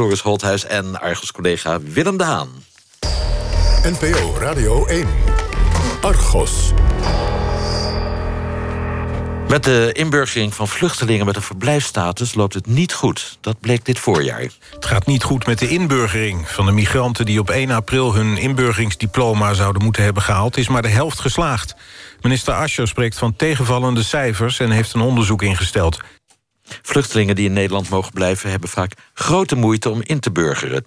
Floris Holthuis en Argos-collega Willem de Haan. NPO Radio 1. Argos. Met de inburgering van vluchtelingen met een verblijfsstatus loopt het niet goed. Dat bleek dit voorjaar. Het gaat niet goed met de inburgering van de migranten... die op 1 april hun inburgeringsdiploma zouden moeten hebben gehaald... is maar de helft geslaagd. Minister Ascher spreekt van tegenvallende cijfers... en heeft een onderzoek ingesteld. Vluchtelingen die in Nederland mogen blijven... hebben vaak grote moeite om in te burgeren.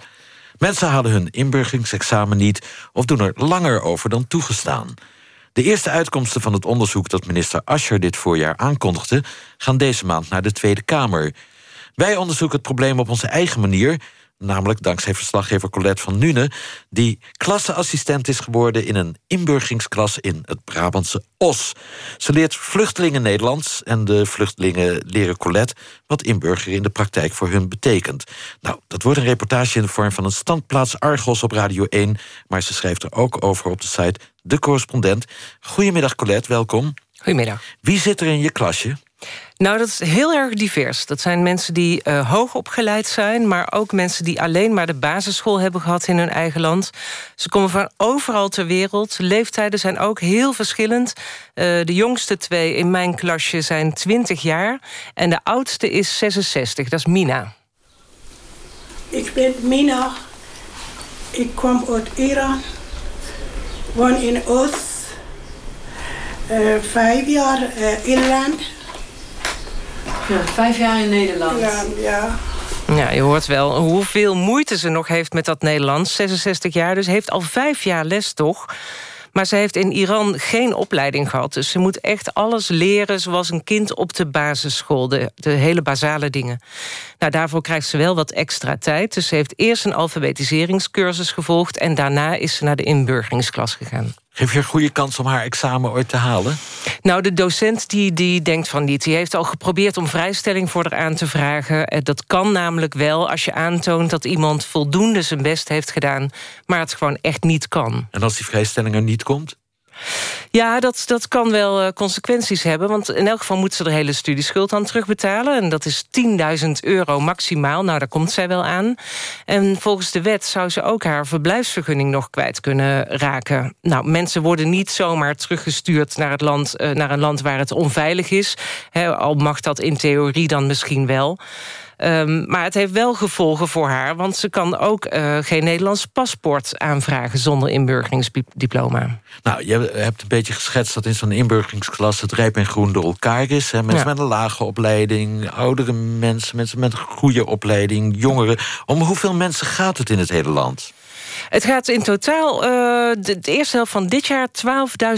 Mensen halen hun inburgeringsexamen niet... of doen er langer over dan toegestaan. De eerste uitkomsten van het onderzoek dat minister Ascher dit voorjaar aankondigde, gaan deze maand naar de Tweede Kamer. Wij onderzoeken het probleem op onze eigen manier, namelijk dankzij verslaggever Colette van Nune, die klasseassistent is geworden in een inburgeringsklas in het Brabantse Os. Ze leert vluchtelingen Nederlands en de vluchtelingen leren Colette wat inburgeren in de praktijk voor hun betekent. Nou, dat wordt een reportage in de vorm van een standplaats Argos op Radio 1, maar ze schrijft er ook over op de site De Correspondent. Goedemiddag Colette, welkom. Goedemiddag. Wie zit er in je klasje? Nou, dat is heel erg divers. Dat zijn mensen die uh, hoog opgeleid zijn, maar ook mensen die alleen maar de basisschool hebben gehad in hun eigen land. Ze komen van overal ter wereld. Leeftijden zijn ook heel verschillend. Uh, de jongste twee in mijn klasje zijn 20 jaar en de oudste is 66. Dat is Mina. Ik ben Mina. Ik kom uit Iran. Woon in Oost. Uh, vijf jaar in. Ja, vijf jaar in Nederland. Ja, ja. Ja, je hoort wel hoeveel moeite ze nog heeft met dat Nederlands. 66 jaar, dus heeft al vijf jaar les toch. Maar ze heeft in Iran geen opleiding gehad. Dus ze moet echt alles leren zoals een kind op de basisschool. De, de hele basale dingen. Nou, daarvoor krijgt ze wel wat extra tijd. Dus ze heeft eerst een alfabetiseringscursus gevolgd... en daarna is ze naar de inburgeringsklas gegaan. Geef je een goede kans om haar examen ooit te halen? Nou, de docent die, die denkt van niet. Die heeft al geprobeerd om vrijstelling voor haar aan te vragen. Eh, dat kan namelijk wel als je aantoont dat iemand voldoende zijn best heeft gedaan... maar het gewoon echt niet kan. En als die vrijstelling er niet komt? Ja, dat, dat kan wel uh, consequenties hebben. Want in elk geval moet ze de hele studieschuld aan terugbetalen. En dat is 10.000 euro maximaal. Nou, daar komt zij wel aan. En volgens de wet zou ze ook haar verblijfsvergunning nog kwijt kunnen raken. Nou, mensen worden niet zomaar teruggestuurd naar, het land, uh, naar een land waar het onveilig is. Al mag dat in theorie dan misschien wel. Um, maar het heeft wel gevolgen voor haar... want ze kan ook uh, geen Nederlands paspoort aanvragen... zonder inburgeringsdiploma. Nou, je hebt een beetje geschetst dat in zo'n inburgeringsklas... het rijp en groen door elkaar is. Hè? Mensen ja. met een lage opleiding, oudere mensen... mensen met een goede opleiding, jongeren. Om hoeveel mensen gaat het in het hele land? Het gaat in totaal uh, de, eerste helft van dit jaar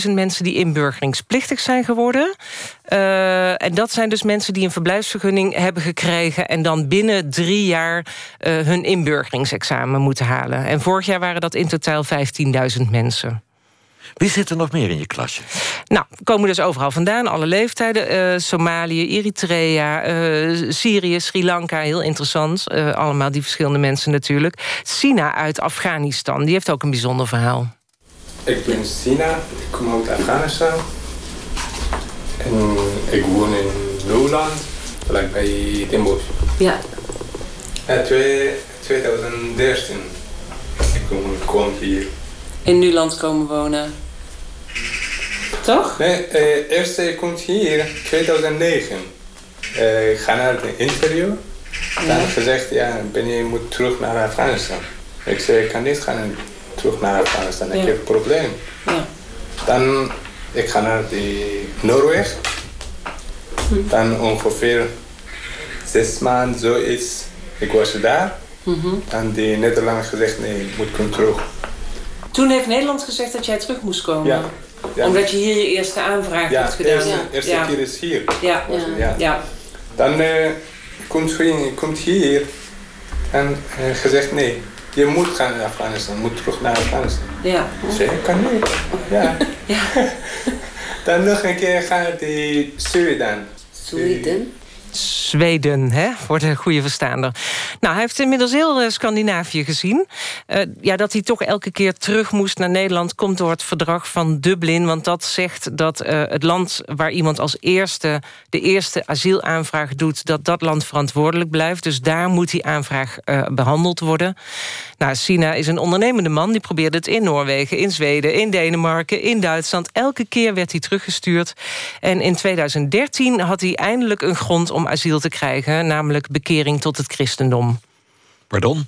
12.000 mensen die inburgeringsplichtig zijn geworden. Uh, en dat zijn dus mensen die een verblijfsvergunning hebben gekregen... en dan binnen drie jaar uh, hun inburgeringsexamen moeten halen. En vorig jaar waren dat in totaal 15.000 mensen. Wie zit er nog meer in je klasje? Nou, we komen dus overal vandaan, alle leeftijden. Uh, Somalië, Eritrea, uh, Syrië, Sri Lanka, heel interessant. Uh, allemaal die verschillende mensen natuurlijk. Sina uit Afghanistan, die heeft ook een bijzonder verhaal. Ik ben Sina, ik kom uit Afghanistan. En ik woon in Lowland, vlakbij Den Bosch. Ja. Ja, 2013. Ik kom, kom hier. In Nuland komen wonen. Toch? Nee, uh, eerst ik kom hier 2009. Uh, ik ga naar het interview. Dan ja. gezegd, ja, ben je moet terug naar Afghanistan. Ik zei, ik kan niet gaan terug naar Afghanistan. Ja. Ik heb een probleem. Ja. Dan ik ga naar de Noorwegen. Hm. Dan ongeveer zes maanden zoiets. Ik was daar. Mm -hmm. En de Nederlander gezegd, nee, je moet terug. Toen heeft Nederland gezegd dat jij terug moest komen? Ja. ja. Omdat je hier je eerste aanvraag ja, hebt gedaan? Eerste, ja, eerste ja. keer is hier. Ja. ja. ja. Dan uh, komt, komt hier en uh, gezegd nee, je moet gaan naar Afghanistan, moet terug naar Afghanistan. Ja. Ik zei, ik kan niet. Ja. ja. dan nog een keer gaan naar Zweden. Zweden? Zweden, hè, voor de goede verstaander. Nou, hij heeft inmiddels heel uh, Scandinavië gezien. Uh, ja, dat hij toch elke keer terug moest naar Nederland... komt door het verdrag van Dublin. Want dat zegt dat uh, het land waar iemand als eerste... de eerste asielaanvraag doet, dat dat land verantwoordelijk blijft. Dus daar moet die aanvraag behandeld worden. Nou, Sina is een ondernemende man. Die probeerde het in Noorwegen, in Zweden, in Denemarken, in Duitsland. Elke keer werd hij teruggestuurd. En in 2013 had hij eindelijk een grond om asiel te krijgen... namelijk bekering tot het christendom. Pardon?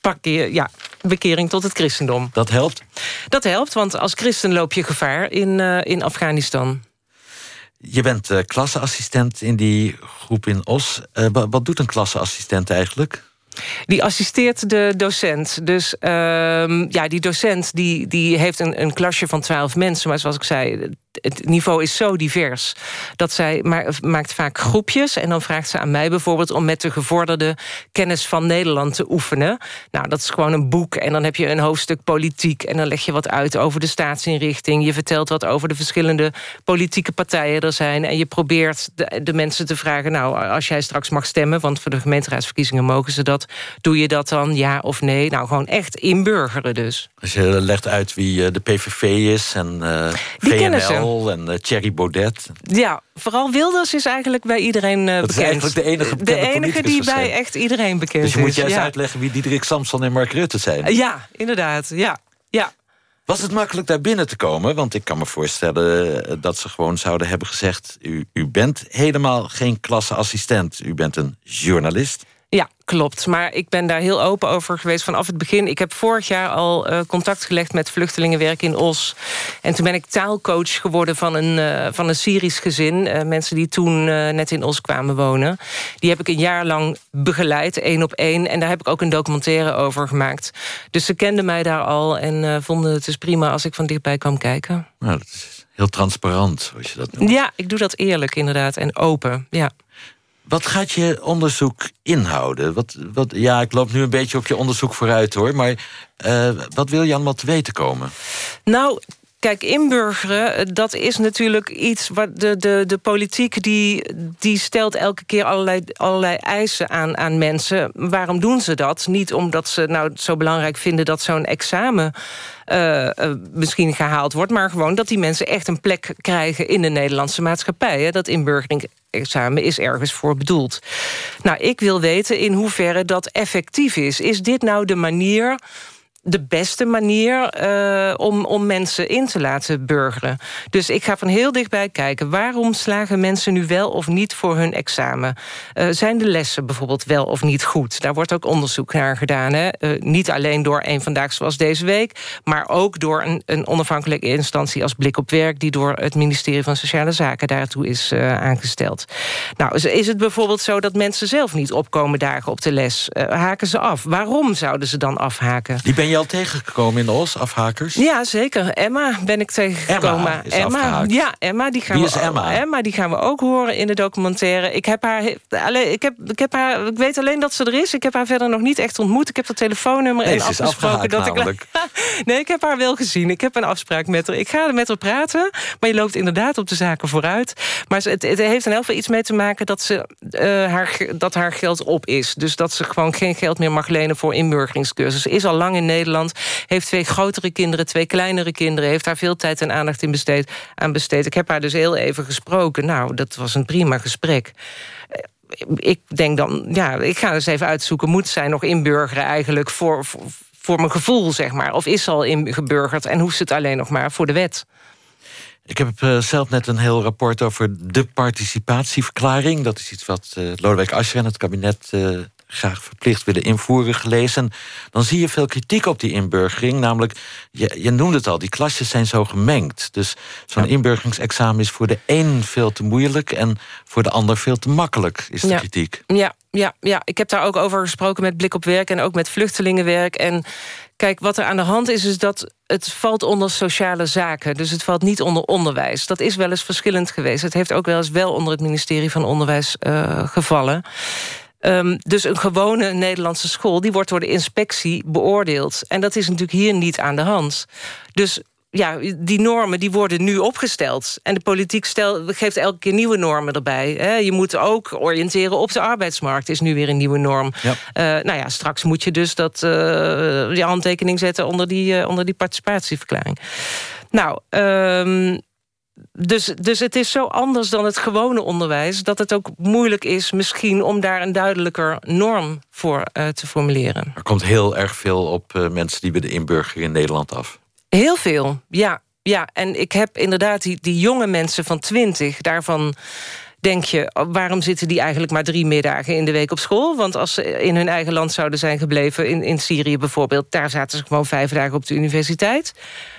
Parkeer, ja, bekering tot het christendom. Dat helpt? Dat helpt, want als christen loop je gevaar in, uh, in Afghanistan. Je bent uh, klasseassistent in die groep in Os. Uh, wat doet een klasseassistent eigenlijk? Die assisteert de docent. Dus uh, ja, die docent die, die heeft een, een klasje van twaalf mensen. Maar zoals ik zei, het niveau is zo divers. Dat zij maakt vaak groepjes. En dan vraagt ze aan mij bijvoorbeeld om met de gevorderde kennis van Nederland te oefenen. Nou, dat is gewoon een boek. En dan heb je een hoofdstuk politiek. En dan leg je wat uit over de staatsinrichting. Je vertelt wat over de verschillende politieke partijen er zijn. En je probeert de, de mensen te vragen. Nou, als jij straks mag stemmen, want voor de gemeenteraadsverkiezingen mogen ze dat. Doe je dat dan ja of nee? Nou, gewoon echt inburgeren dus. Als je legt uit wie eh, de PVV is en uh, VNL en uh, Thierry Baudet. Ja, vooral Wilders is eigenlijk bij iedereen uh, dat bekend. is eigenlijk de enige De enige die bij echt iedereen bekend is. Dus je moet juist uitleggen wie Diederik Samson en Mark Rutte zijn. Ja, inderdaad. Ja, ja. Was het makkelijk daar binnen te komen? Want ik kan me voorstellen eh, dat ze gewoon zouden hebben gezegd... u, u bent helemaal geen klasseassistent. U bent een journalist. Ja, klopt. Maar ik ben daar heel open over geweest vanaf het begin. Ik heb vorig jaar al uh, contact gelegd met vluchtelingenwerk in Os. En toen ben ik taalcoach geworden van een, uh, van een Syrisch gezin. Uh, mensen die toen net in Os kwamen wonen. Die heb ik een jaar lang begeleid, één op één. En daar heb ik ook een documentaire over gemaakt. Dus ze kenden mij daar al en vonden het dus prima... als ik van dichtbij kwam kijken. Nou, dat is heel transparant, zoals je dat noemt. Ja, ik doe dat eerlijk inderdaad en open, ja. Wat gaat je onderzoek inhouden? Wat, wat, ja, ik loop nu een beetje op je onderzoek vooruit hoor. Maar uh, wat wil je allemaal te weten komen? Nou, Kijk, inburgeren, dat is natuurlijk iets wat de, de, de politiek die, die stelt elke keer allerlei, allerlei eisen aan, aan mensen. Waarom doen ze dat? Niet omdat ze nou zo belangrijk vinden dat zo'n examen uh, misschien gehaald wordt, maar gewoon dat die mensen echt een plek krijgen in de Nederlandse maatschappij. Hè? Dat inburgeringexamen is ergens voor bedoeld. Nou, ik wil weten in hoeverre dat effectief is. Is dit nou de manier de beste manier uh, om, om mensen in te laten burgeren. Dus ik ga van heel dichtbij kijken... waarom slagen mensen nu wel of niet voor hun examen? Uh, zijn de lessen bijvoorbeeld wel of niet goed? Daar wordt ook onderzoek naar gedaan. Hè? Uh, niet alleen door een vandaag zoals deze week... maar ook door een, een onafhankelijke instantie als Blik op Werk... die door het ministerie van Sociale Zaken daartoe is aangesteld. Nou, is het bijvoorbeeld zo dat mensen zelf niet opkomen dagen op de les? haken ze af? Waarom zouden ze dan afhaken? Al tegengekomen in de Os, afhakers? Ja, zeker. Emma ben ik tegengekomen. Emma, is Emma ja, Emma die gaan Wie is we, Emma? Emma die gaan we ook horen in de documentaire. Ik heb haar, alleen, ik heb, ik heb haar, ik weet alleen dat ze er is. Ik heb haar verder nog niet echt ontmoet. Ik heb dat telefoonnummer nee, en afgesproken dat namelijk. ik. nee, ik heb haar wel gezien. Ik heb een afspraak met haar. Ik ga met haar praten, maar je loopt inderdaad op de zaken vooruit. Maar het, het heeft in elk geval iets mee te maken dat, ze, uh, haar, dat haar geld op is. Dus dat ze gewoon geen geld meer mag lenen voor inburgeringscursus. Ze is al lang in Nederland, heeft twee grotere kinderen, twee kleinere kinderen... heeft daar veel tijd en aandacht in besteed, aan besteed. Ik heb haar dus heel even gesproken. Nou, dat was een prima gesprek ik denk dan, ja, ik ga eens even uitzoeken... moet zij nog inburgeren eigenlijk voor, voor, mijn gevoel, zeg maar? Of is ze al ingeburgerd en hoeft ze het alleen nog maar voor de wet? Ik heb uh, zelf net een heel rapport over de participatieverklaring. Dat is iets wat uh, Lodewijk Asscher en het kabinet graag verplicht willen invoeren gelezen. Dan zie je veel kritiek op die inburgering. Namelijk, je, je noemde het al, die klasjes zijn zo gemengd. Dus zo'n ja. inburgeringsexamen is voor de een veel te moeilijk... en voor de ander veel te makkelijk, is de ja. kritiek. Ja, ja, ja, ik heb daar ook over gesproken met Blik op Werk... en ook met vluchtelingenwerk. En kijk, wat er aan de hand is, is dat het valt onder sociale zaken. Dus het valt niet onder onderwijs. Dat is wel eens verschillend geweest. Het heeft ook wel eens wel onder het ministerie van Onderwijs uh, gevallen. Um, dus een gewone Nederlandse school... die wordt door de inspectie beoordeeld. En dat is natuurlijk hier niet aan de hand. Dus ja, die normen die worden nu opgesteld. En de politiek stel, geeft elke keer nieuwe normen erbij. Hè. Je moet ook oriënteren op de arbeidsmarkt, is nu weer een nieuwe norm. Ja. Uh, nou ja, straks moet je dus dat, uh, je handtekening zetten onder die, uh, onder die participatieverklaring. Nou, um, dus, dus het is zo anders dan het gewone onderwijs... dat het ook moeilijk is misschien om daar een duidelijker norm voor uh, te formuleren. Er komt heel erg veel op uh, mensen die bij de inburgering in Nederland af. Heel veel, ja. ja. En ik heb inderdaad die, die jonge mensen van twintig... daarvan denk je, waarom zitten die eigenlijk maar drie middagen in de week op school? Want als ze in hun eigen land zouden zijn gebleven, in, in Syrië bijvoorbeeld... daar zaten ze gewoon vijf dagen op de universiteit.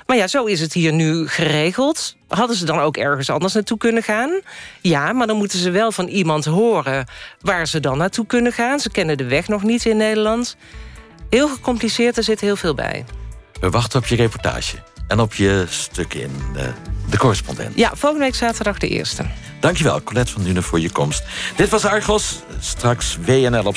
Maar ja, zo is het hier nu geregeld. Hadden ze dan ook ergens anders naartoe kunnen gaan? Ja, maar dan moeten ze wel van iemand horen waar ze dan naartoe kunnen gaan. Ze kennen de weg nog niet in Nederland. Heel gecompliceerd, er zit heel veel bij. We wachten op je reportage en op je stuk in uh, De Correspondent. Ja, volgende week zaterdag de eerste. Dankjewel, Colette van Dune, voor je komst. Dit was Argos. Straks WNL op